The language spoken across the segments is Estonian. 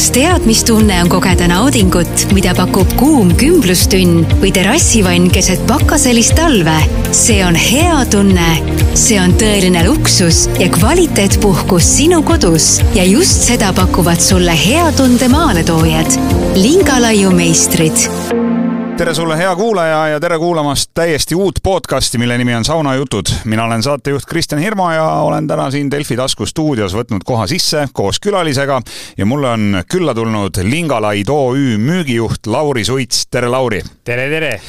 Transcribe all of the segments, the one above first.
kas tead, mis tunne on kogeda naudingut, mida pakub kuum kümblustünn või terrassivann keset pakaselist talve? see on hea tunne. see on tõeline luksus ja kvaliteetpuhkus sinu kodus ja just seda pakuvad sulle hea tunde maaletoojad. Lingalaiu meistrid tere sulle, hea kuulaja ja tere kuulamast täiesti uut podcasti, mille nimi on Saunajutud. mina olen saatejuht Kristjan Hirmu ja olen täna siin Delfi tasku stuudios võtnud koha sisse koos külalisega ja mulle on külla tulnud Lingalaid OÜ müügijuht Lauri Suits. tere, Lauri! tere, tere!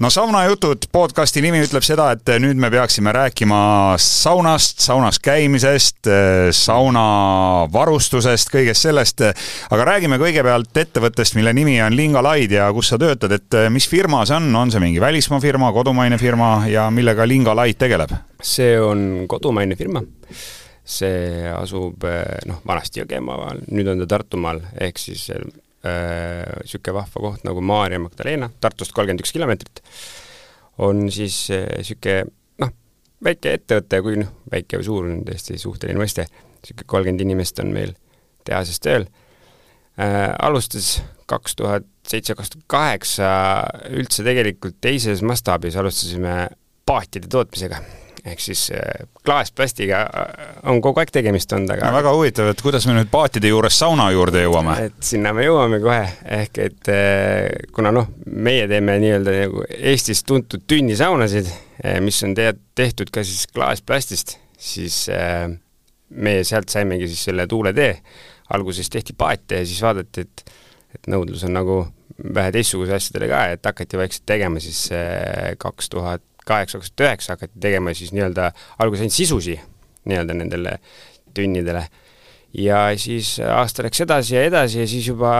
No saunajutud podcasti nimi ütleb seda, et nüüd me peaksime rääkima saunast, saunas käimisest, saunavarustusest, kõigest sellest. aga räägime kõigepealt ettevõttest, mille nimi on Lingalaid. Ja kus sa töötad, et mis firma see on, on see mingi välismaa firma, kodumaine firma? Ja millega Lingalaid tegeleb? see on kodumaine firma. See asub noh, vanasti Jõgemaal, nüüd on ta Tartumaal, ehk siis niisugune äh, vahva koht nagu Maarja Magdalena, Tartust kolmkümmend üks kilomeetrit, on siis niisugune äh, noh, väike ettevõte, kui noh, väike või suur on tõesti suhteline mõiste, niisugune kolmkümmend inimest on meil tehases tööl. Äh,, alustas kaks tuhat seitse, kaks tuhat kaheksa üldse tegelikult teises mastaabis alustasime paatide tootmisega ehk siis äh, klaasplastiga äh, on kogu aeg tegemist olnud, aga no, väga huvitav, et kuidas me nüüd paatide juures sauna juurde jõuame? et sinna me jõuame kohe, ehk et äh, kuna noh, meie teeme nii-öelda nagu Eestis tuntud tünnisaunasid, mis on te tehtud ka siis klaasplastist, siis meie sealt saimegi siis selle tuuletee. alguses tehti paate ja siis vaadati, et, et nõudlus on nagu vähe teistsuguse asjadele ka, et hakati vaikselt tegema siis kaks tuhat kaheksa, kaks tuhat üheksa hakati tegema siis nii-öelda alguses ainult sisusi nii-öelda nendele tünnidele. ja siis aasta läks edasi ja edasi ja siis juba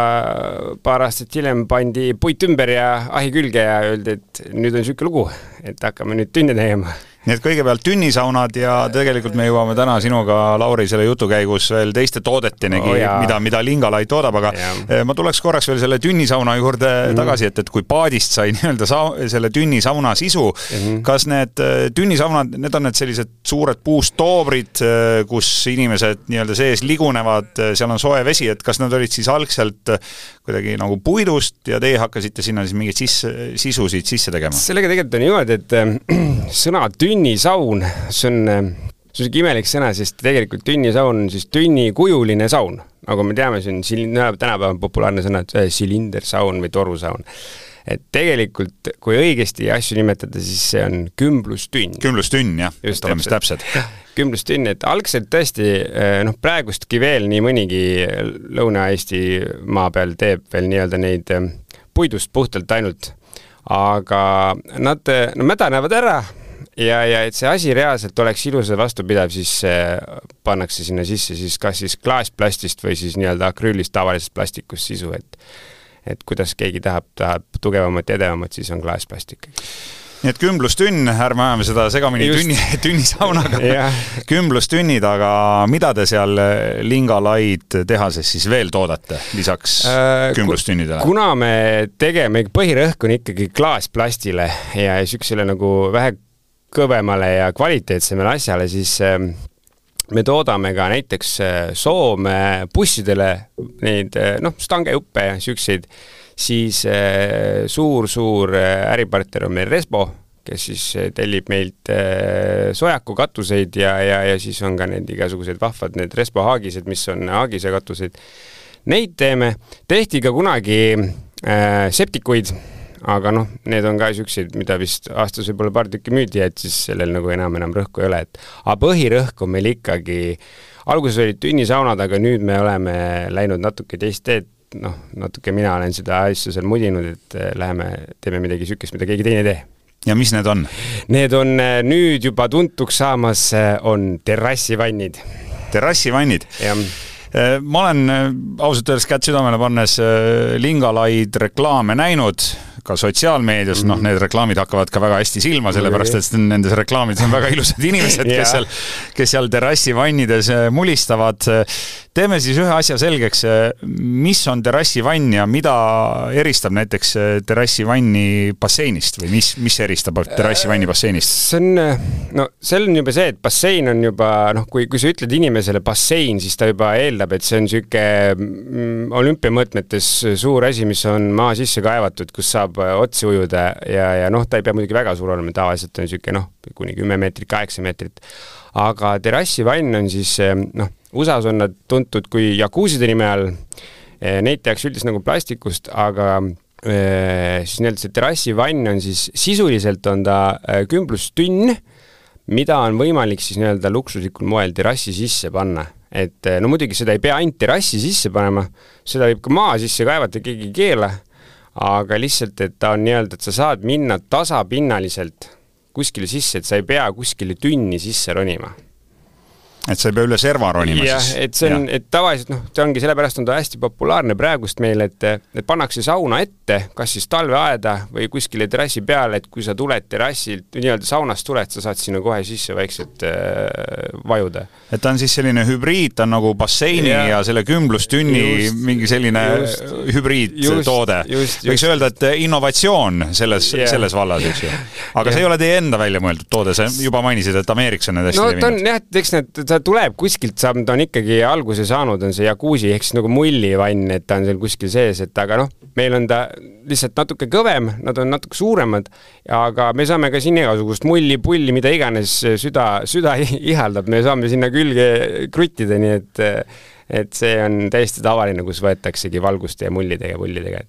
paar aastat hiljem pandi puit ümber ja ahi külge ja öeldi, et nüüd on niisugune lugu, et hakkame nüüd tünne tegema nii et kõigepealt tünnisaunad ja tegelikult me jõuame täna sinuga, Lauri, selle jutu käigus veel teiste toodetenigi oh,, mida, mida Lingalai toodab, aga ja. Eh, ma tuleks korraks veel selle tünnisauna juurde mm tagasi, et, et kui paadist sai nii-öelda sa-, selle tünnisauna sisu mm, -hmm. kas need eh, tünnisaunad, need on need sellised suured puust toobrid, eh, kus inimesed nii-öelda sees ligunevad, seal on soe vesi, et kas nad olid siis algselt kuidagi nagu puidust ja teie hakkasite sinna siis mingeid sisse, sisusid sisse tegema? sellega tegelikult on niimoodi, et sõna tünn tünnisaun, see on, see on sihuke imelik sõna, sest tegelikult tünnisaun on siis tünnikujuline saun. nagu me teame, see on sil-, tänapäeval populaarne sõna, et silindersaun või torusaun. et tegelikult, kui õigesti asju nimetada, siis see on kümblustünn. kümblustünn, jah, et oleme siis täpsed. kümblustünn, et algselt tõesti eh, noh, praegustki veel nii mõnigi Lõuna-Eesti maa peal teeb veel nii-öelda neid puidust puhtalt ainult aga nad, no mädanevad ära, ja, ja et see asi reaalselt oleks ilus ja vastupidav, siis pannakse sinna sisse siis kas siis klaasplastist või siis nii-öelda akrüülist tavalisest plastikust sisu, et et kuidas keegi tahab, tahab tugevamat ja edevamat, siis on klaasplastik nii et kümblustünn, ärme ajame seda segamini Just. tünni, tünnisaunaga kümblustünnid, aga mida te seal Lingalaid tehases siis veel toodate lisaks äh, kümblustünnidele? kuna me tegeme, põhirõhk on ikkagi klaasplastile ja niisugusele nagu vähe kõvemale ja kvaliteetsemale asjale, siis ähm, me toodame ka näiteks äh, Soome bussidele neid äh, noh, stangejuppe ja siukseid, siis suur-suur äh, äripartner on meil Respo, kes siis tellib meilt sojaku katuseid ja, ja, ja siis on ka need igasugused vahvad need Respo haagised, mis on haagise katused. Neid teeme, tehti ka kunagi äh, septikuid aga noh, need on ka siuksed, mida vist aastas võib-olla paar tükki müüdi, et siis sellel nagu enam, enam rõhku ei ole, et aga põhirõhk on meil ikkagi, alguses olid tünnisaunad, aga nüüd me oleme läinud natuke teist teed, noh, natuke mina olen seda asja seal mudinud, et eh, läheme, teeme midagi niisugust, mida keegi teine ei tee ja mis need on? Need on eh, nüüd juba tuntuks saamas, eh, on terrassivannid. terrassivannid? jah ma olen ausalt öeldes kätt südamele pannes Lingalaid reklaame näinud ka sotsiaalmeedias mm, -hmm. noh, mhm. need reklaamid hakkavad ka väga hästi silma, sellepärast et nendes reklaamides on väga ilusad inimesed, kes seal, kes seal terrassi vannides äh, mulistavad. Teeme siis ühe asja selgeks, mis on terrassivann ja mida eristab näiteks terrassivanni basseinist või mis, mis eristab terrassivanni basseinist? see on, no seal on juba see, et bassein on juba noh, kui, kui sa ütled inimesele bassein, siis ta juba eeldab, et see on niisugune mm, olümpiamõõtmetes suur asi, mis on maa sisse kaevatud, kus saab otsi ujuda ja, ja noh, ta ei pea muidugi väga suur olema, tavaliselt on niisugune noh, kuni kümme meetrit, kaheksa meetrit. aga terrassivann on siis noh, USA-s on nad tuntud kui jakuuside nime all, neid tehakse üldiselt nagu plastikust, aga siis nii-öelda see terrassivann on siis, sisuliselt on ta kümblustünn, mida on võimalik siis nii-öelda luksuslikul moel terrassi sisse panna. et no muidugi seda ei pea ainult terrassi sisse panema, seda võib ka maa sisse kaevata, keegi ei keela, aga lihtsalt, et ta on nii-öelda, et sa saad minna tasapinnaliselt kuskile sisse, et sa ei pea kuskile tünni sisse ronima et sa ei pea üle serva ronima jah, siis? et see on, et tavaliselt noh, see ongi sellepärast on ta hästi populaarne praegust meil, et, et pannakse sauna ette, kas siis talveaeda või kuskile terrassi peale, et kui sa tuled terrassilt, nii-öelda saunast tuled, sa saad sinna kohe sisse vaikselt äh, vajuda. et ta on siis selline hübriid, ta on nagu basseini ja, ja selle kümblustünni just, mingi selline hübriidtoode. võiks öelda, et innovatsioon selles selles vallas, eks ju. aga yeah. see ei ole teie enda välja mõeldud toode, sa juba mainisid, et Ameerikas on need hästi no, levinud. jah, eks need ta tuleb kuskilt, saab, ta on ikkagi alguse saanud, on see jakuusi ehk siis nagu mullivann, et ta on seal kuskil sees, et aga noh, meil on ta lihtsalt natuke kõvem, nad on natuke suuremad, aga me saame ka siin igasugust mulli, pulli, mida iganes süda, süda ihaldab, me saame sinna külge kruttida, nii et et see on täiesti tavaline, kus võetaksegi valguste ja mullidega ja pullidega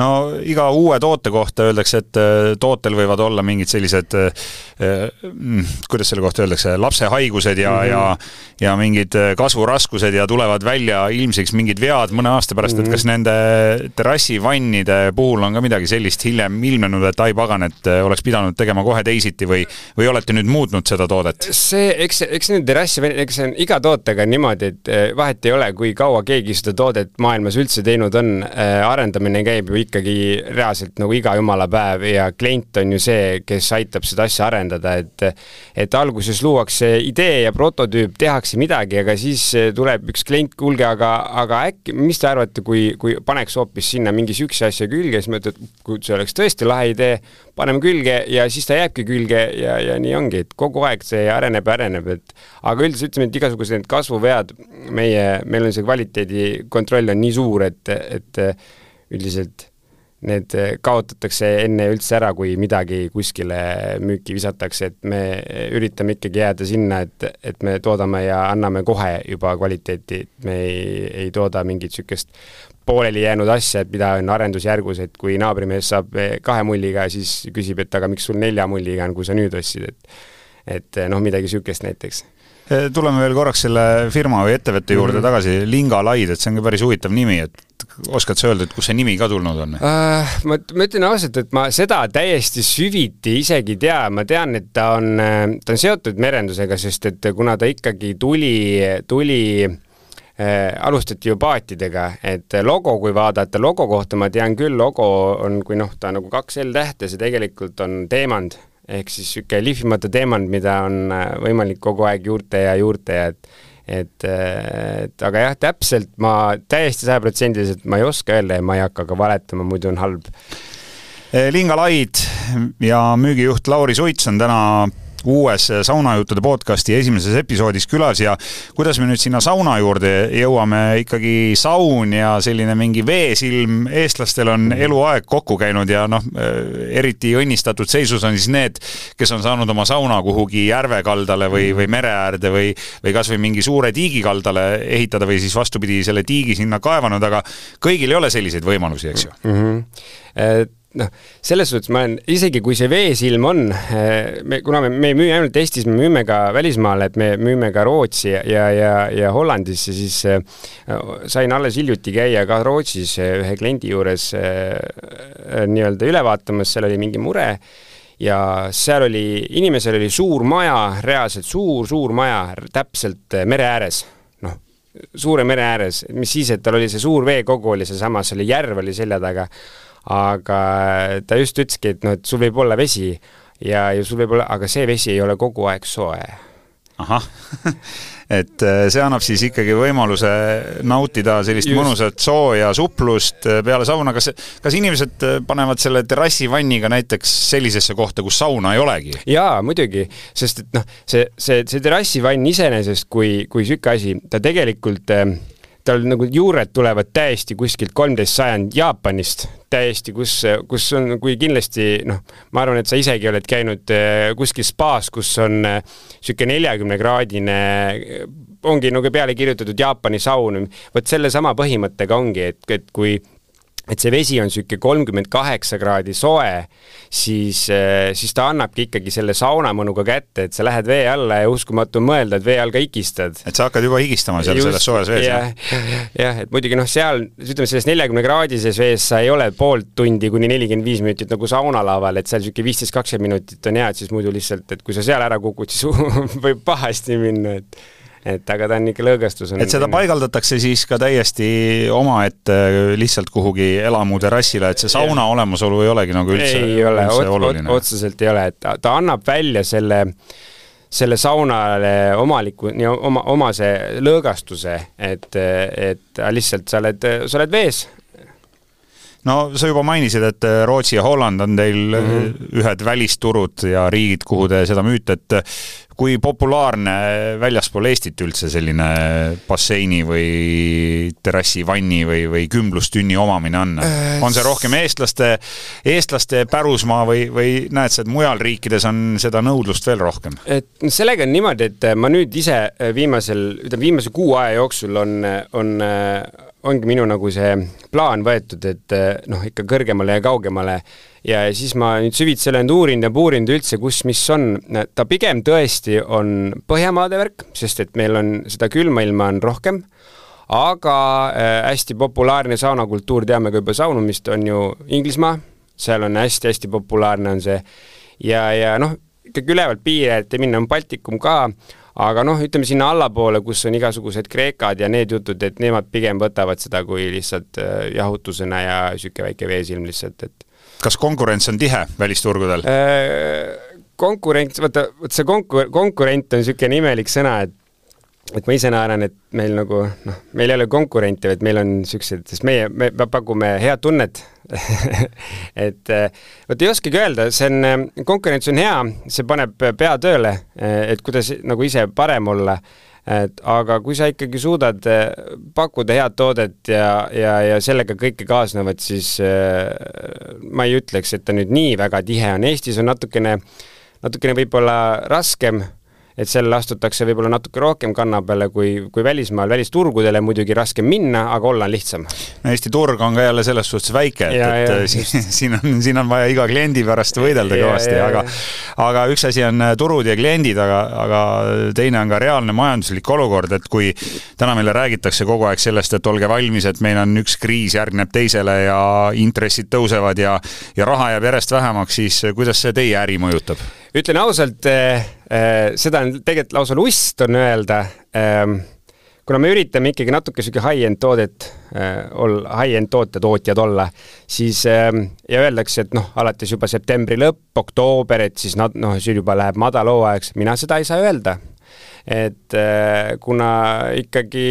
no iga uue toote kohta öeldakse, et äh, tootel võivad olla mingid sellised, äh, mm, kuidas selle kohta öeldakse, lapsehaigused ja mm, -hmm. ja ja mingid äh, kasvuraskused ja tulevad välja ilmsiks mingid vead mõne aasta pärast mm, -hmm. et kas nende terrassivannide puhul on ka midagi sellist hiljem ilmnenud, et ai pagan, et oleks pidanud tegema kohe teisiti või, või olete nüüd muutnud seda toodet? see, eks, eks need terrassivannid, eks see on iga tootega niimoodi, et vahet ei ole, kui kaua keegi seda toodet maailmas üldse teinud on, arendamine käib ju ikkagi reaalselt nagu iga jumala päev ja klient on ju see, kes aitab seda asja arendada, et et alguses luuakse idee ja prototüüp, tehakse midagi, aga siis tuleb üks klient, kuulge, aga, aga äkki, mis te arvate, kui, kui paneks hoopis sinna mingi niisuguse asja külge, siis mõtled, kui see oleks tõesti lahe idee, paneme külge ja siis ta jääbki külge ja, ja nii ongi, et kogu aeg see areneb ja areneb, et aga üldiselt ütleme, et igasugused need kasvuvead, meie, meil on see kvaliteedikontroll on nii suur, et, et üldiselt need eh, kaotatakse enne üldse ära, kui midagi kuskile müüki visatakse, et me üritame ikkagi jääda sinna, et, et me toodame ja anname kohe juba kvaliteeti, et me ei, ei tooda mingit niisugust pooleli jäänud asja, et mida on arendusjärgus, et kui naabrimees saab eh, kahe mulliga, siis küsib, et aga miks sul nelja mulliga on, kui sa nüüd ostsid, et et noh, midagi niisugust näiteks. eh, tuleme veel korraks selle firma või ettevõtte juurde mm -hmm. tagasi, Linga Laid, et see on ka päris huvitav nimi, et oskad sa öelda, et kust see nimi ka tulnud on uh,? ma, ma ütlen ausalt, et ma seda täiesti süviti isegi ei tea, ma tean, et ta on, ta on seotud merendusega, sest et kuna ta ikkagi tuli, tuli äh, alustati ju paatidega, et logo, kui vaadata logo kohta, ma tean küll, logo on, kui noh, ta on nagu kaks L-tähte, see tegelikult on teemand, ehk siis niisugune lihvimata teemand, mida on äh, võimalik kogu aeg juurte ja juurte ja et et, et aga jah, täpselt ma täiesti sajaprotsendiliselt ma ei oska öelda ja ma ei hakka ka valetama, muidu on halb. Linga Laid ja müügijuht Lauri Suits on täna uues saunajuttude podcasti esimeses episoodis külas ja kuidas me nüüd sinna sauna juurde jõuame, ikkagi saun ja selline mingi veesilm, eestlastel on eluaeg kokku käinud ja noh, eriti õnnistatud seisus on siis need, kes on saanud oma sauna kuhugi järve kaldale või, või mere äärde või, või kasvõi mingi suure tiigi kaldale ehitada või siis vastupidi, selle tiigi sinna kaevanud, aga kõigil ei ole selliseid võimalusi, eks ju. Mm. -hmm noh, selles suhtes ma olen, isegi kui see veesilm on, eh, me, kuna me, me ei müü ainult Eestis, me müüme ka välismaale, et me müüme ka Rootsi ja, ja, ja Hollandisse, siis äh, sain alles hiljuti käia ka Rootsis ühe kliendi juures nii-öelda üle vaatamas, seal oli mingi mure ja seal oli, inimesel oli suur maja, reaalselt suur-suur maja täpselt mere ääres, noh, suure mere ääres, mis siis, et tal oli see suur veekogu oli sealsamas, oli järv oli selja taga aga ta just ütleski, et noh, et sul võib olla vesi ja, ja sul võib olla, aga see vesi ei ole kogu aeg soe. ahah et äh, see annab siis ikkagi võimaluse nautida sellist Just. mõnusat sooja suplust äh, peale sauna. kas, kas inimesed panevad selle terrassivanniga näiteks sellisesse kohta, kus sauna ei olegi? jaa, muidugi, sest et noh, see, see, see terrassivann iseenesest kui, kui niisugune asi, ta tegelikult tal nagu juured tulevad täiesti kuskilt kolmteist sajand Jaapanist, täiesti, kus, kus on, kui kindlasti noh, ma arvan, et sa isegi oled käinud eh, kuskil spaas, kus on niisugune eh, neljakümne kraadine ongi nagu peale kirjutatud Jaapani saun, vot sellesama põhimõttega ongi, et, et kui et see vesi on niisugune kolmkümmend kaheksa kraadi soe, siis, äh, siis ta annabki ikkagi selle saunamõnuga kätte, et sa lähed vee alla ja uskumatu on mõelda, et vee all ka higistad. et sa hakkad juba higistama seal Just, selles soojas vees, jah? jah, et muidugi noh, seal ütleme, selles neljakümne kraadises vees sa ei ole poolt tundi kuni nelikümmend viis minutit nagu saunalaval, et seal niisugune viisteist, kakskümmend minutit on hea, et siis muidu lihtsalt, et kui sa seal ära kukud, siis võib pahasti minna, et et aga ta on ikka lõõgastus. et seda paigaldatakse siis ka täiesti omaette lihtsalt kuhugi elamu terrassile, et see sauna olemasolu ei olegi nagu üldse, ei ole, ot, otseselt ei ole, et ta, ta annab välja selle selle saunale omaliku, nii oma, omase lõõgastuse, et, et lihtsalt sa oled, sa oled vees, no sa juba mainisid, et Rootsi ja Holland on teil mm -hmm. ühed välisturud ja riigid, kuhu te seda müüte, et kui populaarne väljaspool Eestit üldse selline basseini või terrassivanni või, või kümblustünni omamine on? Äh, on see rohkem eestlaste, eestlaste pärusmaa või, või näed sa, et mujal riikides on seda nõudlust veel rohkem? et sellega on niimoodi, et ma nüüd ise viimasel, ütleme viimase kuu aja jooksul on, on ongi minu nagu see plaan võetud, et noh, ikka kõrgemale ja kaugemale. Ja siis ma nüüd süvitsi olen uurinud ja puurinud üldse, kus, mis on, ta pigem tõesti on Põhjamaade värk, sest et meil on seda külma ilma on rohkem, aga äh, hästi populaarne saunakultuur, teame ka juba saunumist, on ju Inglismaa, seal on hästi-hästi populaarne on see. Ja, ja noh, ikkagi ülevalt piiri ette minna on Baltikum ka, aga noh, ütleme sinna allapoole, kus on igasugused Kreekad ja need jutud, et nemad pigem võtavad seda kui lihtsalt äh, jahutusena ja niisugune väike veesilm lihtsalt, et kas konkurents on tihe välisturgudel? Äh, konkurents, vaata, vot see konkur-, konkurent on niisugune imelik sõna, et et ma ise naeran, et meil nagu noh, meil ei ole konkurente, vaid meil on niisugused, sest meie, me pakume head tunnet et äh, vot ei oskagi öelda, see on, konkurents on hea, see paneb pea tööle, et kuidas nagu ise parem olla. Et aga kui sa ikkagi suudad pakkuda head toodet ja, ja, ja sellega kõike kaasnevat, siis äh, ma ei ütleks, et ta nüüd nii väga tihe on, Eestis on natukene, natukene võib-olla raskem et seal astutakse võib-olla natuke rohkem kanna peale kui, kui välismaal, välisturgudele muidugi raskem minna, aga olla on lihtsam. no Eesti turg on ka jälle selles suhtes väike, et, et ja, siin, siin on, siin on vaja iga kliendi pärast võidelda kõvasti, aga aga üks asi on äh, turud ja kliendid, aga, aga teine on ka reaalne majanduslik olukord, et kui täna meile räägitakse kogu aeg sellest, et olge valmis, et meil on üks kriis järgneb teisele ja intressid tõusevad ja ja raha jääb järjest vähemaks, siis kuidas see teie äri mõjutab? Ütlen ausalt äh,, äh, seda on tegelikult lausa lust on öelda äh,, kuna me üritame ikkagi natuke sihuke high-end toodet äh, olla, high-end toote tootjad olla, siis äh, ja öeldakse, et noh, alates juba septembri lõpp, oktoober, et siis nad noh, siis juba läheb madalhooajaks, mina seda ei saa öelda. Et kuna ikkagi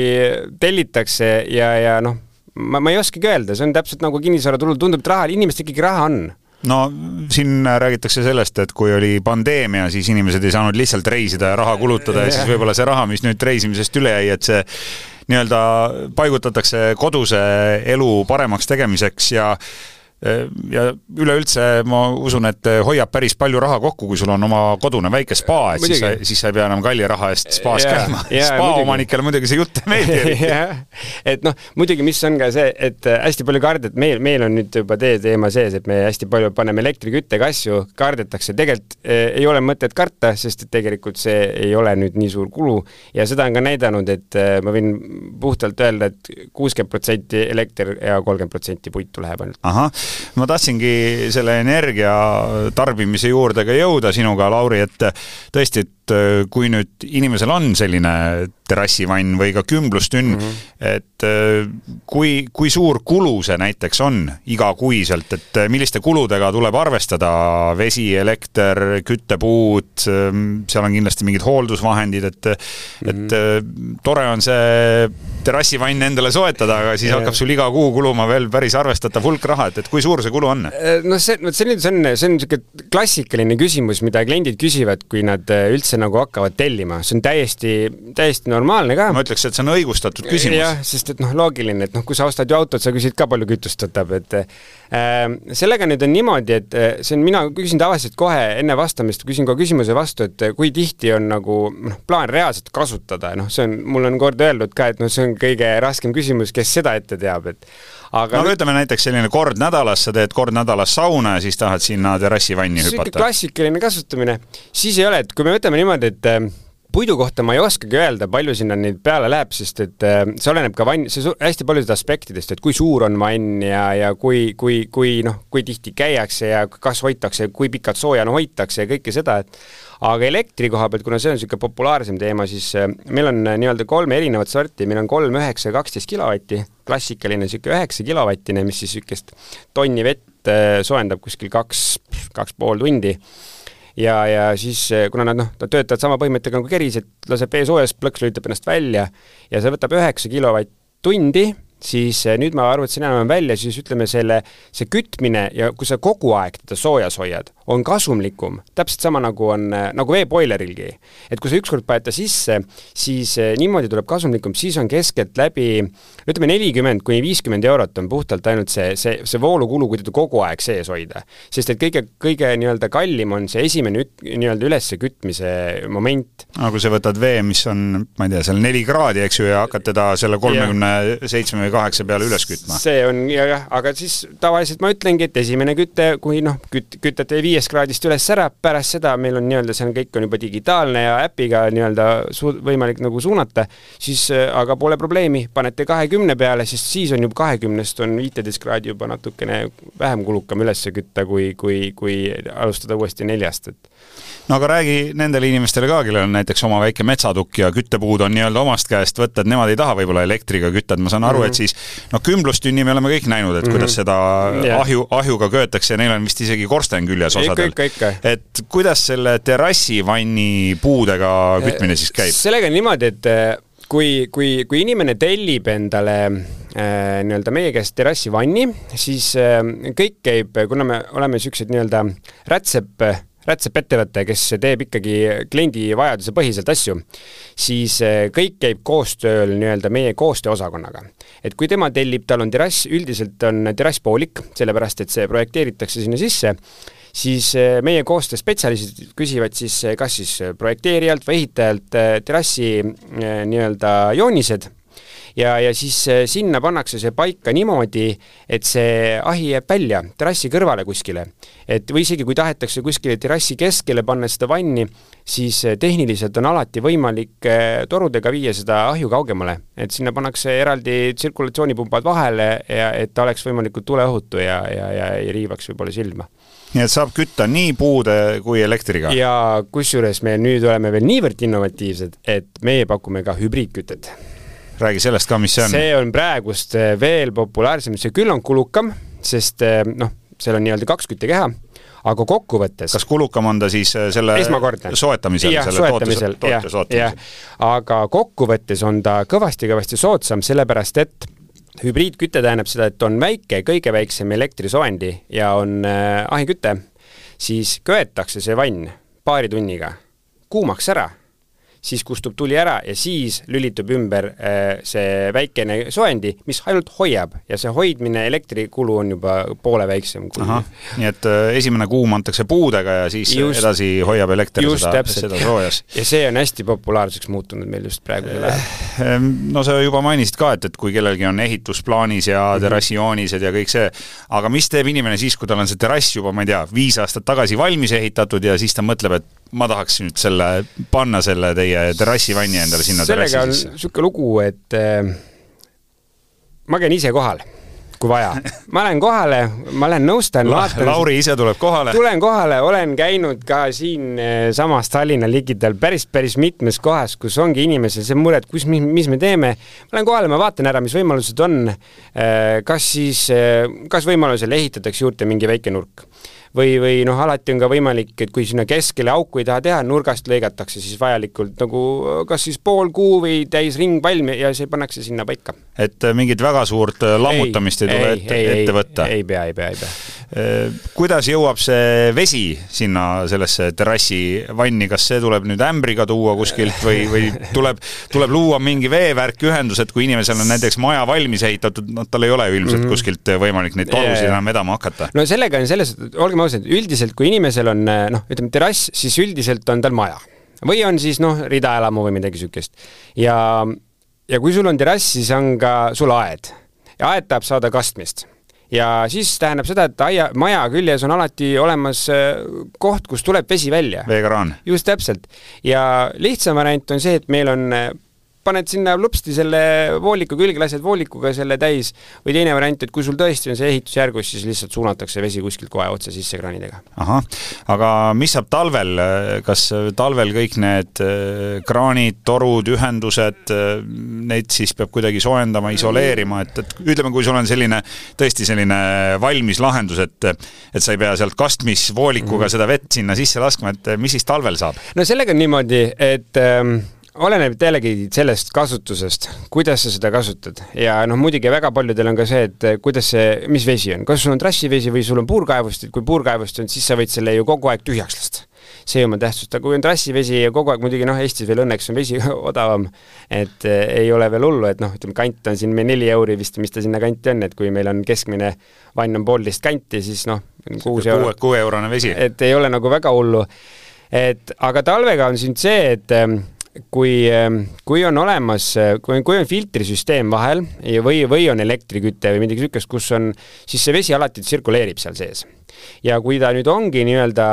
tellitakse ja, ja noh, ma, ma ei oskagi öelda, see on täpselt nagu kinnisvaraturul, tundub, et raha, inimestel ikkagi raha on no siin räägitakse sellest, et kui oli pandeemia, siis inimesed ei saanud lihtsalt reisida ja raha kulutada ja siis võib-olla see raha, mis nüüd reisimisest üle jäi, et see nii-öelda paigutatakse koduse elu paremaks tegemiseks ja ja üleüldse ma usun, et hoiab päris palju raha kokku, kui sul on oma kodune väike spa, et muidugi. siis sa, siis sa ei pea enam kalli raha eest spaas ja, käima. spa omanikele muidugi see jutt ei meeldi et noh, muidugi, mis on ka see, et äh, hästi palju kardet, meil, meil on nüüd juba tee teema sees, et me hästi palju paneme elektriküttega asju, kardetakse, tegelikult ei ole mõtet karta, sest et tegelikult see ei ole nüüd nii suur kulu ja seda on ka näidanud, et ma võin puhtalt öelda et, et kuuskümmend protsenti elekter ja kolmkümmend protsenti puitu läheb ainult. ahah ma tahtsingi selle energia tarbimise juurde ka jõuda sinuga, Lauri, et tõesti, et kui nüüd inimesel on selline terrassivann või ka kümblustünn mm, -hmm. et äh, kui, kui suur kulu see näiteks on igakuiselt, et äh, milliste kuludega tuleb arvestada, vesi, elekter, küttepuud, seal on kindlasti mingid hooldusvahendid, et mm, -hmm. et äh, tore on see terrassivann endale soetada, aga siis ja. hakkab sul iga kuu kuluma veel päris arvestatav hulk raha, et, et kui suur see kulu on? no see, vot see nüüd, see on, see on niisugune klassikaline küsimus, mida kliendid küsivad, kui nad üldse nagu hakkavad tellima, see on täiesti, täiesti normaalne ka. ma ütleks, et see on õigustatud küsimus. jah, sest et noh, loogiline, et noh, kui sa ostad ju autot, sa küsid ka palju kütust võtab, et äh, sellega nüüd on niimoodi, et äh, see on, mina küsin tavaliselt kohe enne vastamist, küsin kohe küsimuse vastu, et äh, kui tihti on nagu noh, plaan reaalselt kasutada, noh, see on, mulle on kord öeldud ka, et noh, see on kõige raskem küsimus, kes seda ette teab, et aga no aga ütleme näiteks selline kord nädalas, sa teed kord nädalas sauna ja siis tahad sinna terrassivanni hüpata. klassikaline kasutamine, siis ei ole, et kui me võtame niimoodi, et äh, puidu kohta ma ei oskagi öelda, palju sinna neid peale läheb, sest et äh, see oleneb ka vann, see hästi paljudest aspektidest, et kui suur on vann ja, ja kui, kui, kui noh, kui tihti käiakse ja kas hoitakse, kui pikalt sooja no hoitakse ja kõike seda, et aga elektri koha pealt, kuna see on niisugune populaarsem teema, siis äh, meil on äh, nii-öelda kolme erinevat sorti, meil on kolm, üheksa ja kaksteist kilovatti, klassikaline niisugune üheksa kilovattine, mis siis niisugust tonni vett soojendab kuskil kaks, kaks pool tundi. Ja, ja siis kuna nad noh, töötavad sama põhimõttega nagu keris, et laseb vee soojaks, plõks lülitab ennast välja ja see võtab üheksa kilovatt-tundi siis eh, nüüd ma arvutasin enam-vähem välja, siis ütleme selle, see kütmine ja kui sa kogu aeg teda soojas hoiad, on kasumlikum, täpselt sama nagu on, eh, nagu veepoilerilgi. et kui sa ükskord paned ta sisse, siis eh, niimoodi tuleb kasumlikum, siis on keskeltläbi ütleme nelikümmend kuni viiskümmend eurot on puhtalt ainult see, see, see voolukulu, kui teda kogu aeg sees hoida. sest et kõige, kõige nii-öelda kallim on see esimene nii-öelda üleskütmise moment. aga kui sa võtad vee, mis on, ma ei tea, seal neli kraadi, eks ju, ja hakkad teda selle kolmekümne seitsme kaheksa peale üles kütma. see on jah, aga siis tavaliselt ma ütlengi, et esimene küte, kui noh, küt-, kütate viiest kraadist üles ära, pärast seda meil on nii-öelda, see on kõik on juba digitaalne ja äpiga nii-öelda su-, võimalik nagu suunata, siis aga pole probleemi, panete kahekümne peale, sest siis on juba kahekümnest on viiteist kraadi juba natukene vähem kulukam üles kütta, kui, kui, kui alustada uuesti neljast, et no aga räägi nendele inimestele ka, kellel on näiteks oma väike metsatukk ja küttepuud on nii-öelda omast käest võtta, et nemad ei taha võib-olla elektriga kütta, et ma saan aru mm, -hmm. et mhm. siis noh, kümblustünni me oleme kõik näinud, et mm -hmm. kuidas seda yeah. ahju, ahjuga köetakse ja neil on vist isegi korsten küljes osadel. et kuidas selle terrassivanni puudega kütmine siis käib? sellega on niimoodi, et äh, kui, kui, kui inimene tellib endale äh, nii-öelda meie käest terrassivanni, siis äh, kõik käib, kuna me oleme niisugused nii-öelda rätsep rätsepettevõte, kes teeb ikkagi kliendi vajaduse põhiselt asju, siis eh, kõik käib koostööl nii-öelda meie koostööosakonnaga. et kui tema tellib, tal on terrass, üldiselt on terrass poolik, sellepärast et see projekteeritakse sinna sisse, siis eh, meie koostööspetsialistid küsivad siis eh, kas siis projekteerijalt või ehitajalt terrassi nii-öelda joonised ja, ja siis äh, sinna pannakse see paika niimoodi, et see ahi jääb välja terrassi kõrvale kuskile. et või isegi, kui tahetakse kuskile terrassi keskele panna seda vanni, siis äh, tehniliselt on alati võimalik äh, torudega viia seda ahju kaugemale, et sinna pannakse eraldi tsirkulatsioonipumbad vahele ja et ta oleks võimalikult tuleohutu ja, ja, ja ei riivaks võib-olla silma nii et saab kütta nii puude kui elektriga? ja kusjuures me nüüd oleme veel niivõrd innovatiivsed, et meie pakume ka hübriidkütet räägi sellest ka, mis see on. see on praegust eh, veel populaarsem, see küll on kulukam, sest eh, noh, seal on nii-öelda kaks küttekeha, aga kokkuvõttes kas kulukam on ta siis eh, selle esmakordne. soetamisel? jah, soetamisel, jah, jah. aga kokkuvõttes on ta kõvasti-kõvasti soodsam, sellepärast et hübriidküte tähendab seda, et on väike, kõige väiksem elektrisooendi ja on äh, ahiküte, siis köetakse see vann paari tunniga kuumaks ära siis kustub tuli ära ja siis lülitub ümber äh, see väikene soojendi, mis ainult hoiab ja see hoidmine, elektrikulu on juba poole väiksem kui nii et äh, esimene kuum antakse puudega ja siis just, edasi hoiab elekter seda, seda soojas. ja see on hästi populaarseks muutunud meil just praegusel ajal. Ehm, no sa juba mainisid ka, et, et kui kellelgi on ehitusplaanis ja mhm. terrassijoonised ja kõik see, aga mis teeb inimene siis, kui tal on see terrass juba, ma ei tea, viis aastat tagasi valmis ehitatud ja siis ta mõtleb, et ma tahaks nüüd selle, panna selle teie terrassivanni endale sinna sellega on niisugune lugu, et äh, ma käin ise kohal kui vaja. ma lähen kohale, ma lähen nõustan La. Lauri ise tuleb kohale. tulen kohale, olen käinud ka siinsamas eh, Tallinna ligidal päris, päris mitmes kohas, kus ongi inimesel see mure, et kus, mis me teeme. ma lähen kohale, ma vaatan ära, mis võimalused on. Eh, kas siis, kas võimalusel ehitatakse juurde mingi väike nurk või, või noh, alati on ka võimalik, et kui sinna keskele auku ei taha teha, nurgast lõigatakse siis vajalikult nagu kas siis pool kuu või täis ringvalm ja see pannakse sinna paika. et äh, mingit väga suurt äh, lammutamist ei, ei tule ette, ette võtta? ei pea, ei pea, ei pea. Äh, kuidas jõuab see vesi sinna sellesse terrassi vanni, kas see tuleb nüüd ämbriga tuua kuskilt või, või tuleb, tuleb luua mingi veevärk, ühendus, et kui inimesel on näiteks maja valmis ehitatud, noh, tal ei ole ju ilmselt -hmm. kuskilt võimalik neid torusid enam vedama hakata? no sellega on selles, olgem ausad, üldiselt kui inimesel on noh, ütleme terrass, siis üldiselt on tal maja või on siis noh, ridaelamu või midagi siukest. ja, ja kui sul on terrass, siis on ka sul aed ja aed tahab saada kastmist ja siis tähendab seda, et aia, maja küljes on alati olemas äh, koht, kust tuleb vesi välja. veekraan. just täpselt. ja lihtsam variant on see, et meil on äh, paned sinna lupsti selle vooliku külge, lased voolikuga selle täis või teine variant, et kui sul tõesti on see ehitusjärgus, siis lihtsalt suunatakse vesi kuskilt kohe otse sisse kraanidega. ahah, aga mis saab talvel, kas talvel kõik need äh, kraanid, torud, ühendused, äh, neid siis peab kuidagi soojendama, isoleerima, et, et ütleme, kui sul on selline tõesti selline valmis lahendus, et et sa ei pea sealt kastmisvoolikuga mm -hmm. seda vett sinna sisse laskma, et mis siis talvel saab? no sellega on niimoodi, et ähm, oleneb jällegi sellest kasutusest, kuidas sa seda kasutad ja noh, muidugi väga paljudel on ka see, et eh, kuidas see, mis vesi on, kas sul on trassivesi või sul on puurkaevust, et kui puurkaevust on, siis sa võid selle ju kogu aeg tühjaks lasta. see oma tähtsust, aga kui on trassivesi ja kogu aeg muidugi noh, Eestis veel õnneks on vesi odavam, et eh, ei ole veel hullu, et noh, ütleme kant on siin meil neli euri vist, mis ta sinna kanti on, et kui meil on keskmine vann on poolteist kanti, siis noh, kuus euro. kuueurone vesi. et ei ole nagu väga hullu et aga talvega on siin see, et eh, kui, ähm, kui on olemas, kui, kui on filtrisüsteem vahel või, või on elektriküte või midagi niisugust, kus on, siis see vesi alati tsirkuleerib seal sees. ja kui ta nüüd ongi nii-öelda,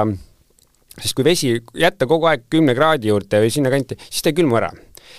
sest kui vesi jätta kogu aeg kümne kraadi juurde või sinnakanti, siis ta ei külmu ära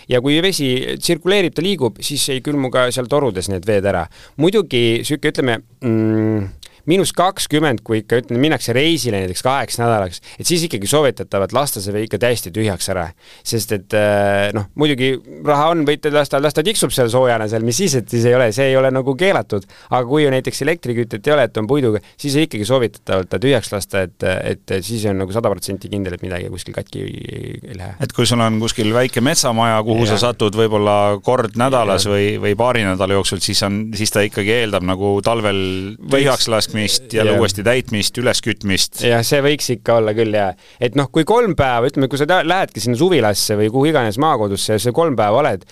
ja kui vesi tsirkuleerib, ta liigub, siis ei külmu ka seal torudes need veed ära. muidugi niisugune, ütleme mm, miinus kakskümmend, kui ikka ütleme, minnakse reisile näiteks kaheks nädalaks, et siis ikkagi soovitatavat lasta see ikka täiesti tühjaks ära. sest et äh, noh, muidugi raha on, võite lasta, las ta tiksub seal soojana seal, mis siis, et siis ei ole, see ei ole nagu keelatud. aga kui näiteks elektrikütet ei ole, et on puiduga, siis ikkagi soovitatavalt ta tühjaks lasta, et, et siis on nagu sada protsenti kindel, et midagi kuskil katki ei lähe. et kui sul on kuskil väike metsamaja, kuhu ja. sa satud võib-olla kord nädalas ja. või, või paari nädala jooksul, siis on, siis ta ikkagi eeldab nagu talvel tühjaks laskmist laskmist, jälle ja. uuesti täitmist, üleskütmist. jah, see võiks ikka olla küll ja, et noh, kui kolm päeva, ütleme, kui sa lähedki sinna suvilasse või kuhu iganes maakodusse ja sa kolm päeva oled,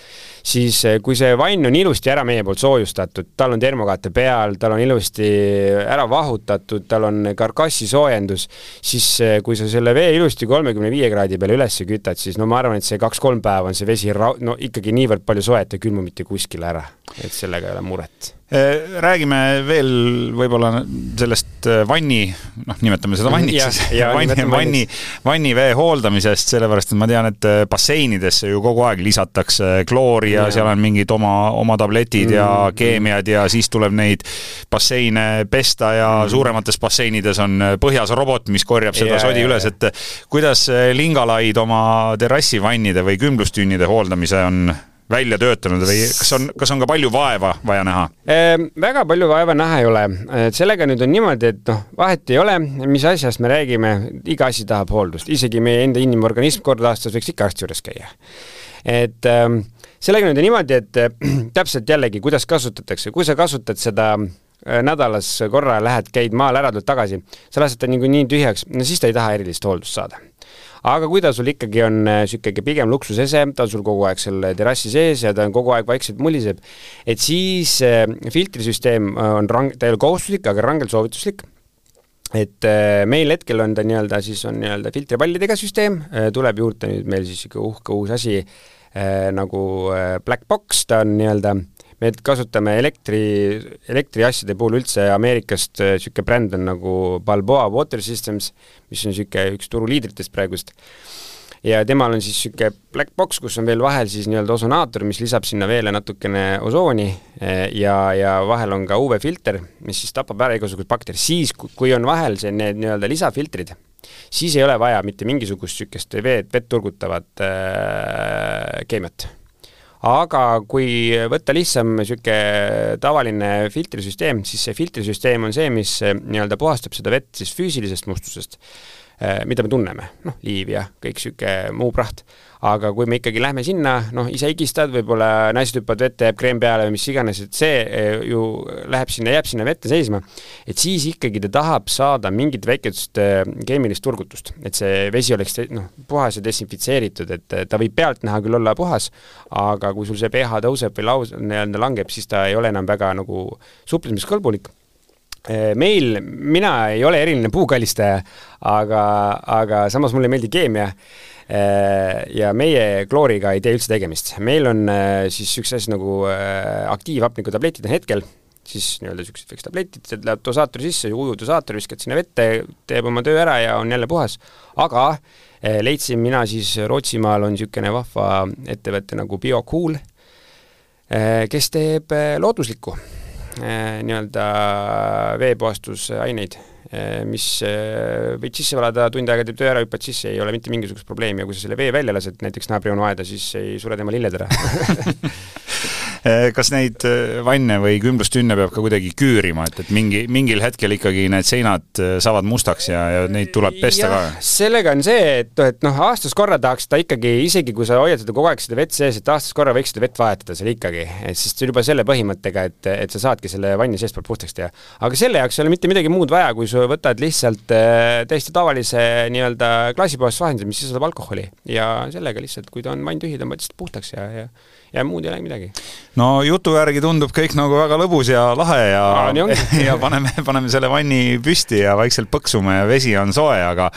siis eh, kui see vann on ilusti ära meie poolt soojustatud, tal on termokaate peal, tal on ilusti ära vahutatud, tal on karkassisoojendus, siis eh, kui sa selle vee ilusti kolmekümne viie kraadi peale üles kütad, siis no ma arvan, et see kaks-kolm päeva on see vesi ra-, no ikkagi niivõrd palju soe, et ei külmu mitte kuskile ära. et sellega ei ole muret räägime veel võib-olla sellest äh, vanni, noh, nimetame seda vanniks siis, vanni, vanni, vannivee hooldamisest, sellepärast et ma tean, et äh, basseinidesse ju kogu aeg lisatakse kloori ja, ja seal on mingid oma, oma tabletid mm. ja keemiad ja siis tuleb neid basseine pesta ja mm. suuremates basseinides on põhjas robot, mis korjab seda ja, sodi üles, et kuidas lingalaid oma terrassivannide või kümblustünnide hooldamise on välja töötanud või kas on, kas on ka palju vaeva vaja näha ehm,? väga palju vaeva näha ei ole, sellega nüüd on niimoodi, et noh, vahet ei ole, mis asjast me räägime, iga asi tahab hooldust, isegi meie enda inimorganism kord aastas võiks ikka arsti juures käia. et ähm, sellega nüüd on niimoodi, et äh, täpselt jällegi, kuidas kasutatakse, kui sa kasutad seda äh, nädalas korra lähed, käid maal ära, tuled tagasi, sa lased ta niikuinii tühjaks, no siis ta ei taha erilist hooldust saada aga kui ta sul ikkagi on niisugune äh, pigem luksusese, ta on sul kogu aeg seal terrassi sees ja ta on kogu aeg vaikselt muliseb, et siis äh, filtrisüsteem äh, on rang-, ta ei ole kohustuslik, aga rangelt soovituslik. Et meil hetkel on ta nii-öelda siis on nii-öelda filtripallidega süsteem, tuleb juurde nüüd meil siis niisugune uhke uus asi nagu Black Box, ta on nii-öelda äh, me kasutame elektri, elektriasjade puhul üldse Ameerikast niisugune bränd on nagu Balboa Water Systems, mis on niisugune üks turuliidritest praegust. Ja temal on siis niisugune black box, kus on veel vahel siis nii-öelda osonaator, mis lisab sinna veele natukene osooni eh, ja, ja vahel on ka UV-filter, mis siis tapab ära igasugused bakterid, siis kui on vahel see, need nii-öelda lisafiltrid, siis ei ole vaja mitte mingisugust niisugust veed, vett turgutavat äh, keemiat aga kui võtta lihtsam niisugune tavaline filtrisüsteem, siis see filtrisüsteem on see, mis eh, nii-öelda puhastab seda vett siis füüsilisest mustusest mida me tunneme, noh, liiv ja kõik niisugune muu praht. aga kui me ikkagi lähme sinna, noh, ise higistad, võib-olla naised hüppavad vette, jääb kreem peale või mis iganes, et see äh, ju läheb sinna, jääb sinna vette seisma, et siis ikkagi ta tahab saada mingit väikest äh, keemilist turgutust, et see vesi oleks noh, puhas ja desinfitseeritud, et ta võib pealtnäha küll olla puhas, aga kui sul see pH tõuseb või laus-, nii-öelda langeb, siis ta ei ole enam väga nagu suplemiskõlbulik. Äh, meil, mina ei ole eriline puukallistaja, aga, aga samas mulle ei meeldi keemia. Äh, ja meie klooriga ei tee üldse tegemist. meil on äh, siis üks asi nagu aktiivhapniku tabletid on hetkel, siis nii-öelda niisugused väiksed tabletid, see läheb dosaatori sisse, ujudosaator, viskad sinna vette, teeb oma töö ära ja on jälle puhas. aga leidsin mina siis Rootsimaal on niisugune vahva ettevõte nagu BioCool, kes teeb looduslikku nii-öelda veepuhastusaineid, eh, mis võid sisse valada, tund aega teeb töö ära, hüppad sisse, ei ole mitte mingisugust probleemi. Ja kui sa selle vee välja lased näiteks naabri onu aeda, siis ei sure tema lilled ära kas neid eh, vanne või kümblustünne peab ka kuidagi küürima, et, et mingi, mingil hetkel ikkagi need seinad eh, saavad mustaks ja, ja neid tuleb pesta ja, ka? sellega on see, et, et noh, aastas korra tahaks ta ikkagi, isegi kui sa hoiad seda kogu aeg seda vett sees, et aastas korra võiks seda vett vahetada seal ikkagi, et sest juba selle põhimõttega, et, et sa saadki selle vanni seestpoolt puhtaks teha. aga selle jaoks ei ole mitte midagi muud vaja, kui sa võtad lihtsalt täiesti tavalise nii-öelda klaasipuhastusvahendi, mis sisaldab alkoholi ja sellega lihtsalt, kui ta on vann tühi, tõmbad lihtsalt puhtaks ja, ja ja muud ei olegi midagi. no jutu järgi tundub kõik nagu väga lõbus ja lahe ja Aa, ja paneme, paneme selle vanni püsti ja vaikselt põksume ja vesi on soe, aga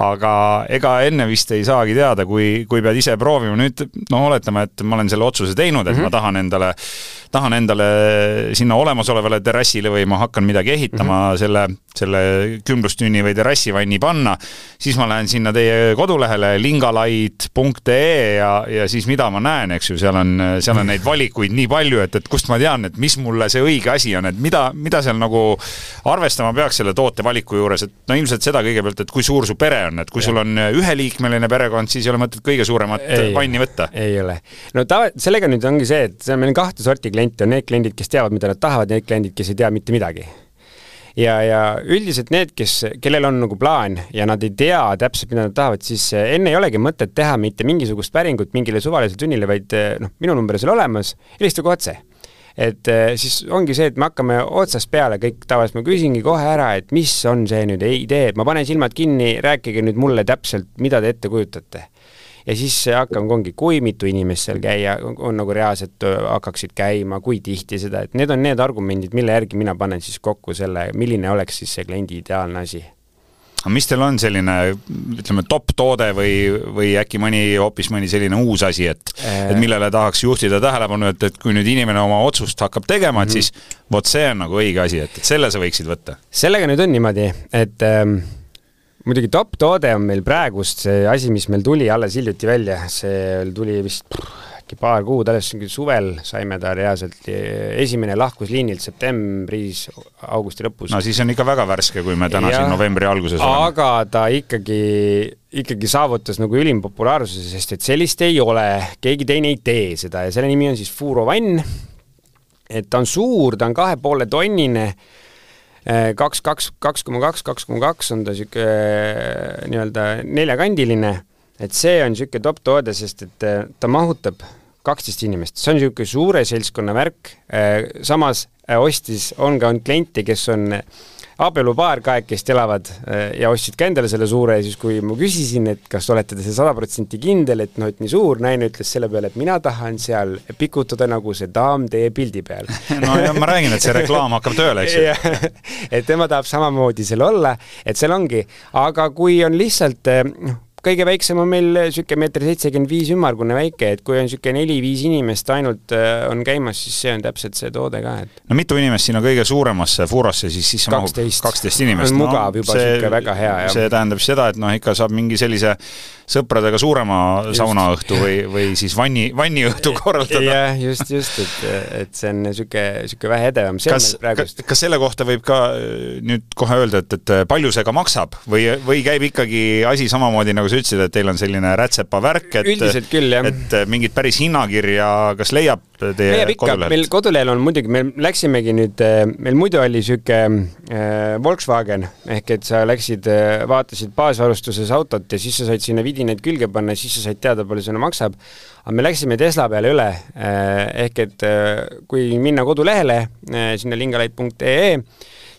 aga ega enne vist ei saagi teada, kui, kui pead ise proovima. nüüd no oletame, et ma olen selle otsuse teinud, et mm -hmm. ma tahan endale, tahan endale sinna olemasolevale terrassile või ma hakkan midagi ehitama mm -hmm. selle, selle kümblustünni või terrassivanni panna, siis ma lähen sinna teie kodulehele lingalaid.ee ja, ja siis mida ma näen, eks ju, seal on, seal on neid valikuid nii palju, et, et kust ma tean, et mis mulle see õige asi on, et mida, mida seal nagu arvestama peaks selle toote valiku juures, et no ilmselt seda kõigepealt, et kui suur su pere on, et kui ja. sul on äh, üheliikmeline perekond, siis ei ole mõtet kõige suuremat ei, vanni võtta. ei ole. no ta, sellega nüüd ongi see, et on meil kahte sorti kliente, on need kliendid, kes teavad, mida nad tahavad, need kliendid, kes ei tea mitte midagi ja, ja üldiselt need, kes, kellel on nagu plaan ja nad ei tea täpselt, mida nad tahavad, siis äh, enne ei olegi mõtet teha mitte mingisugust päringut mingile suvalisele tunnile, vaid äh, noh, minu number on seal olemas, helistage otse et eh, siis ongi see, et me hakkame otsast peale kõik tavaliselt, ma küsingi kohe ära, et mis on see nüüd idee, ma panen silmad kinni, rääkige nüüd mulle täpselt, mida te ette kujutate. ja siis hakkame, ongi, kui mitu inimest seal käia, on nagu reaalselt hakkaksid käima, kui tihti seda, et need on need argumendid, mille järgi mina panen siis kokku selle, milline oleks siis see kliendi ideaalne asi mis teil on selline, ütleme, top toode või, või äkki mõni, hoopis mõni selline uus asi, et et millele tahaks juhtida tähelepanu, et, et kui nüüd inimene oma otsust hakkab tegema, et mm -hmm. siis vot see on nagu õige asi, et, et selle sa võiksid võtta? sellega nüüd on niimoodi, et ähm, muidugi top toode on meil praegust see asi, mis meil tuli alles hiljuti välja, see tuli vist äkki paar kuud, alles suvel saime ta reaalselt, esimene lahkus liinilt septembris, augusti lõpus. no siis on ikka väga värske, kui me täna ja, siin novembri alguses oleme. aga ta ikkagi, ikkagi saavutas nagu ülim populaarsuse, sest et sellist ei ole, keegi teine ei tee seda ja selle nimi on siis Furo vann. et ta on suur, ta on kahe poole tonnine eh, kaks, kaks, kaks koma kaks, kaks koma kaks on ta niisugune eh, nii-öelda neljakandiline, et see on niisugune top toode, sest et eh, ta mahutab kaksteist inimest, see on niisugune suure seltskonna värk, äh, samas äh, ostis, on ka on kliente, kes on abielupaar kahekesti elavad äh, ja ostsid ka endale selle suure ja siis, kui ma küsisin, et kas olete te sada protsenti kindel, et noh, et nii suur, naine ütles selle peale, et mina tahan seal pikutada nagu see daam teie pildi peal. No ja ma räägin, et see reklaam hakkab tööle, eks ju. et tema tahab samamoodi seal olla, et seal ongi, aga kui on lihtsalt noh, kõige väiksem on meil niisugune meeter seitsekümmend viis ümmargune väike, et kui on niisugune neli-viis inimest ainult äh, on käimas, siis see on täpselt see toode ka, et no mitu inimest sinna kõige suuremasse fuurasse siis sisse mahub? kaksteist inimest. on mugav no, juba, niisugune väga hea, jah. see tähendab seda, et noh, ikka saab mingi sellise sõpradega suurema just. saunaõhtu või, või siis vanni, vanniõhtu korraldada. jah, just, just, et, et see on niisugune, niisugune vähe edevam. kas, kas selle kohta võib ka äh, nüüd kohe öelda, et, et palju see ka maksab või, või käib ikkagi asi samamoodi, nagu sa ütlesid, et teil on selline rätsepa värk, et üldiselt küll, jah. et mingit päris hinnakirja kas leiab teie leiab ikka, meil kodulehel on muidugi, me läksimegi nüüd, äh, meil muidu oli niisugune äh, Volkswagen, ehk et sa läksid vaatasid baasvarustuses autot ja siis sa said sinna vidinaid külge panna ja siis sa said teada, palju see maksab. aga me läksime Tesla peale üle ehk et kui minna kodulehele sinna lingalait.ee,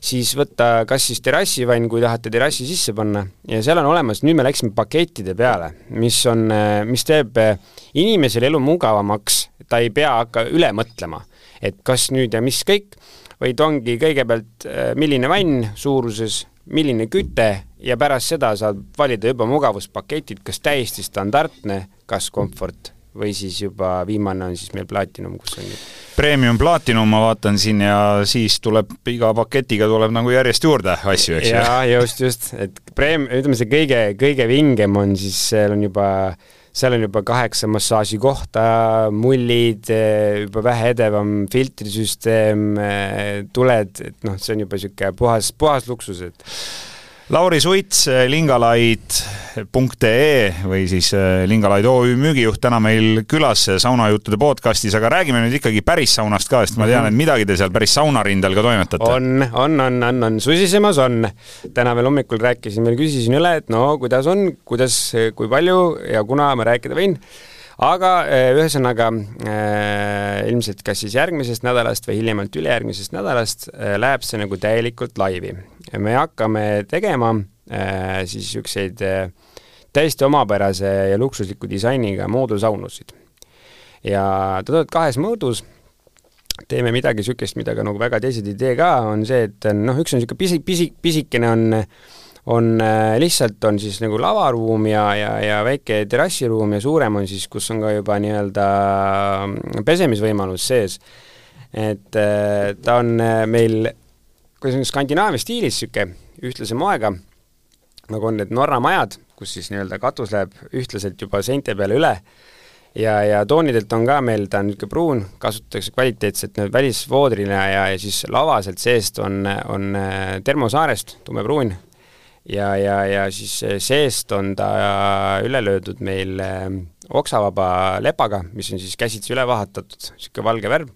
siis võtta kas siis terrassivann, kui tahate terrassi sisse panna. Ja seal on olemas, nüüd me läksime pakettide peale, mis on, mis teeb inimesele elu mugavamaks, ta ei pea hakka üle mõtlema, et kas nüüd ja mis kõik, vaid ongi kõigepealt, milline vann suuruses, milline küte ja pärast seda saad valida juba mugavuspaketid, kas täiesti standardne, kas komfort või siis juba viimane on siis meil Platinum, kus on Premium Platinum ma vaatan siin ja siis tuleb iga paketiga tuleb nagu järjest juurde asju, eks ju? jaa, just, just, et preem-, ütleme see kõige, kõige vingem on siis, seal on juba seal on juba kaheksa massaažikohta, mullid, juba vähe edevam filtrisüsteem, tuled, et noh, see on juba niisugune puhas, puhas luksus, et Lauri Suits, eh, lingalaid.ee või siis eh, Lingalaid OÜ müügijuht täna meil külas saunajuttude podcastis, aga räägime nüüd ikkagi päris saunast ka, sest ma tean, et midagi te seal päris saunarindel ka toimetate. on, on, on, on, on, susisemas on. täna veel hommikul rääkisin veel, küsisin üle, et no kuidas on, kuidas, kui palju ja kuna ma rääkida võin aga eh, ühesõnaga äh, ilmselt kas siis järgmisest nädalast või hiljemalt ülejärgmisest nädalast äh, läheb see nagu täielikult laivi. me hakkame tegema äh, siis niisuguseid äh, täiesti omapärase ja luksusliku disainiga moodulsaunusid. ja ta tuleb kahes mõõdus teeme midagi niisugust, mida ka nagu väga teised ei tee ka, on see, et noh, üks on niisugune pisi, pisi, pisikene on on äh, lihtsalt, on siis nagu lavaruum ja, ja, ja väike terrassiruum ja suurem on siis, kus on ka juba nii-öelda mm, pesemisvõimalus sees. et äh, ta on äh, meil, kuidas on Skandinaavia stiilis niisugune ühtlase moega, nagu on need Norra majad, kus siis nii-öelda katus läheb ühtlaselt juba seinte peale üle ja, ja toonidelt on ka meil, ta on niisugune pruun, kasutatakse kvaliteetselt välisvoodrina ja, ja siis lava sealt seest on, on termosaarest tumepruun ja, ja, ja siis seest on ta üle löödud meil eh, oksavaba lepaga, mis on siis käsitsi üle vahatatud, niisugune valge värv,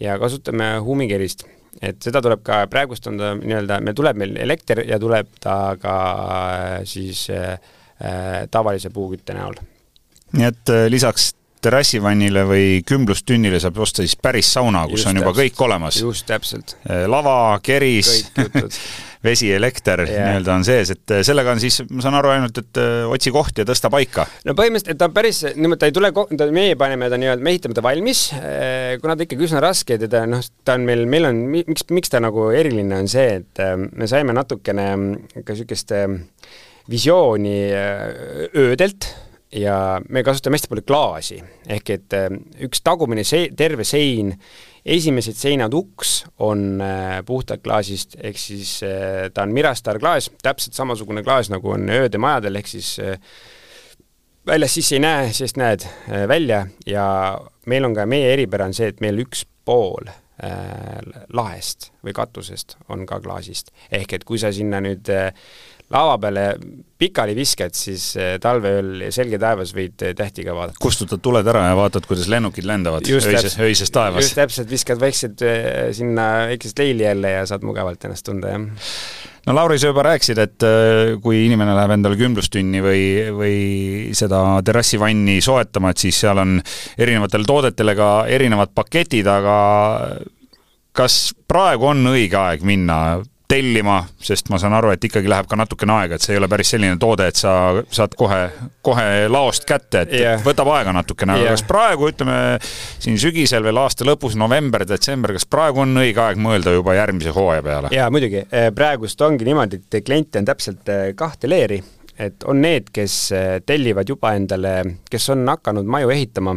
ja kasutame huumikerist. et seda tuleb ka, praegust on ta nii-öelda, meil tuleb meil elekter ja tuleb ta ka eh, siis äh, tavalise puukütte näol. nii et lisaks terrassivannile või kümblustünnile saab osta siis päris sauna, kus just on juba täpselt. kõik olemas. just täpselt. lava, keris vesi, elekter nii-öelda on sees, et äh, sellega on siis, ma saan aru ainult, et äh, otsi koht ja tõsta paika. no põhimõtteliselt, ta päris, niimoodi ta ei tule, ta, meie paneme ta nii-öelda, me ehitame ta valmis, äh, kuna ta ikkagi üsna raske, teda noh, ta on meil, meil on, miks, miks ta nagu eriline on see, et me saime natukene ka niisugust visiooni öödelt ja me kasutame hästi palju klaasi, ehk et üks tagumine see, terve sein esimesed seinad uks on äh, puhtalt klaasist, ehk siis äh, ta on Mirastar klaas, täpselt samasugune klaas, nagu on öödemajadel, ehk siis äh, väljas sisse ei näe, seest näed välja ja meil on ka, meie eripära on see, et meil üks pool lahest või katusest on ka klaasist. ehk et kui sa sinna nüüd laava peale pikali viskad, siis eh, talveööl selge taevas võid eh, tähti ka vaadata. kustutad tuled ära ja vaatad, kuidas lennukid lendavad just öises, öises taevas. just täpselt, viskad väiksed eh, sinna väikest leili jälle ja saad mugavalt ennast tunda, jah no Lauri, sa juba rääkisid, et kui inimene läheb endale kümblustünni või, või seda terrassivanni soetama, et siis seal on erinevatele toodetele ka erinevad paketid, aga kas praegu on õige aeg minna tellima, sest ma saan aru, et ikkagi läheb ka natukene aega, et see ei ole päris selline toode, et sa saad kohe, kohe laost kätte, et yeah. võtab aega natukene, aga yeah. kas praegu, ütleme siin sügisel veel aasta lõpus, november, detsember, kas praegu on õige aeg mõelda juba järgmise hooaja peale? jaa, muidugi, praegust ongi niimoodi, et kliente on täpselt eh, kahte leeri et on need, kes tellivad juba endale, kes on hakanud maju ehitama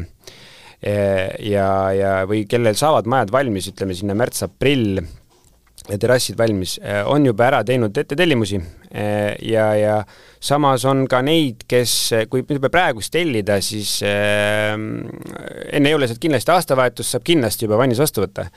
ja, ja või kellel saavad majad valmis, ütleme sinna märts-aprill terrassid valmis, on juba ära teinud ettetellimusi ja, ja samas on ka neid, kes, kui juba praegust tellida, siis äh, enne jõule saad kindlasti aastavahetust, saab kindlasti juba vannis vastu võtta.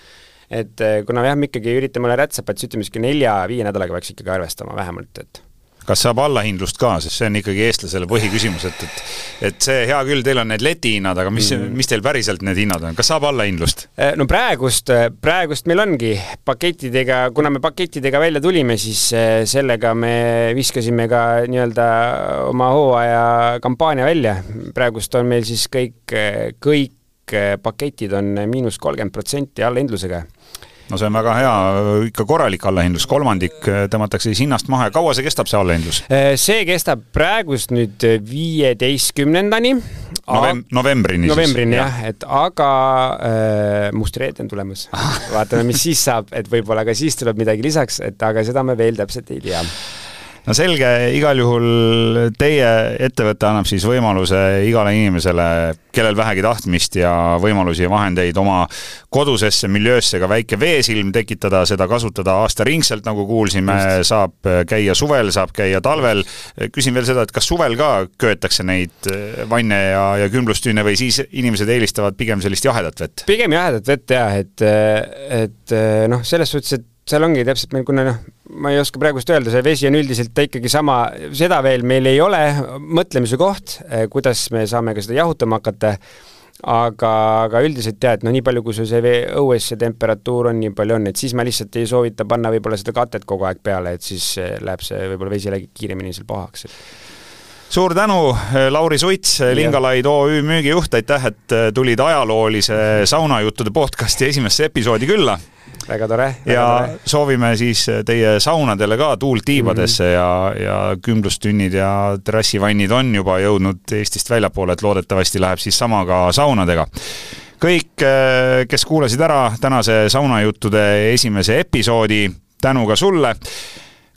et kuna jah, me ikkagi üritame olla rätsepad, siis ütleme niisugune nelja-viie nädalaga peaks ikkagi arvestama vähemalt, et kas saab allahindlust ka, sest see on ikkagi eestlasele põhiküsimus, et, et et see, hea küll, teil on need letihinnad, aga mis mm., mis teil päriselt need hinnad on, kas saab allahindlust? Eh, no praegust, praegust meil ongi pakettidega, kuna me pakettidega välja tulime, siis eh, sellega me viskasime ka nii-öelda oma hooaja kampaania välja. praegust on meil siis kõik, kõik paketid on miinus kolmkümmend protsenti allahindlusega no see on väga hea, ikka korralik allahindlus, kolmandik äh, tõmmatakse siis hinnast maha ja kaua see kestab, see allahindlus? Äh, see kestab praegust nüüd viieteistkümnendani Novem. novembrini novembrini jah ja., et aga äh, must reede on tulemas. vaatame, mis siis saab, et võib-olla ka siis tuleb midagi lisaks, et aga seda me veel täpselt ei tea no selge, igal juhul teie ettevõte annab siis võimaluse igale inimesele, kellel vähegi tahtmist ja võimalusi ja vahendeid oma kodusesse miljöösse ka väike veesilm tekitada, seda kasutada aastaringselt, nagu kuulsime, saab käia suvel, saab käia talvel. küsin veel seda, et kas suvel ka köetakse neid vanne ja, ja külmlustüüne või siis inimesed eelistavad pigem sellist jahedat vett? pigem jahedat vett jah, et, et noh, selles suhtes, et seal ongi täpselt meil, kuna noh, ma ei oska praegust öelda, see vesi on üldiselt ta ikkagi sama, seda veel meil ei ole, mõtlemise koht, eh, kuidas me saame ka seda jahutama hakata, aga, aga üldiselt jah, et no nii palju, kui sul see vee, õues see temperatuur on, nii palju on, et siis ma lihtsalt ei soovita panna võib-olla seda katet kogu aeg peale, et siis eh, läheb see võib-olla vesi jällegi kiiremini seal pahaks. Suur tänu, eh, Lauri Suits, Lingalaid OÜ müügijuht, aitäh, et tulid ajaloolise saunajuttude podcasti esimesse episoodi külla väga tore. ja tore. soovime siis teie saunadele ka tuult tiibadesse mm -hmm. ja, ja kümblustünnid ja terrassivannid on juba jõudnud Eestist väljapoole, et loodetavasti läheb siis sama ka saunadega kõik, kes kuulasid ära tänase saunajuttude esimese episoodi, tänu ka sulle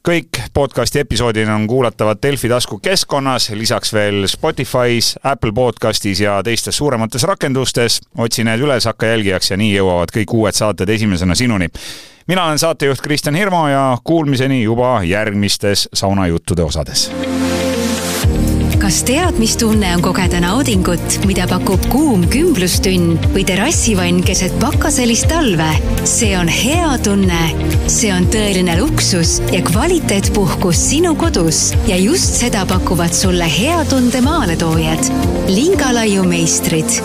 kõik podcasti episoodid on kuulatavad Delfi taskukeskkonnas, lisaks veel Spotify's, Apple podcastis ja teistes suuremates rakendustes. otsi need üles, hakka jälgijaks ja nii jõuavad kõik uued saated esimesena sinuni. mina olen saatejuht Kristjan Hirmu ja kuulmiseni juba järgmistes saunajuttude osades kas tead, mis tunne on kogeda naudingut, mida pakub kuum kümblustünn või terrassivann keset pakaselist talve? see on hea tunne. see on tõeline luksus ja kvaliteetpuhkus sinu kodus ja just seda pakuvad sulle hea tunde maaletoojad. Lingalaiu meistrid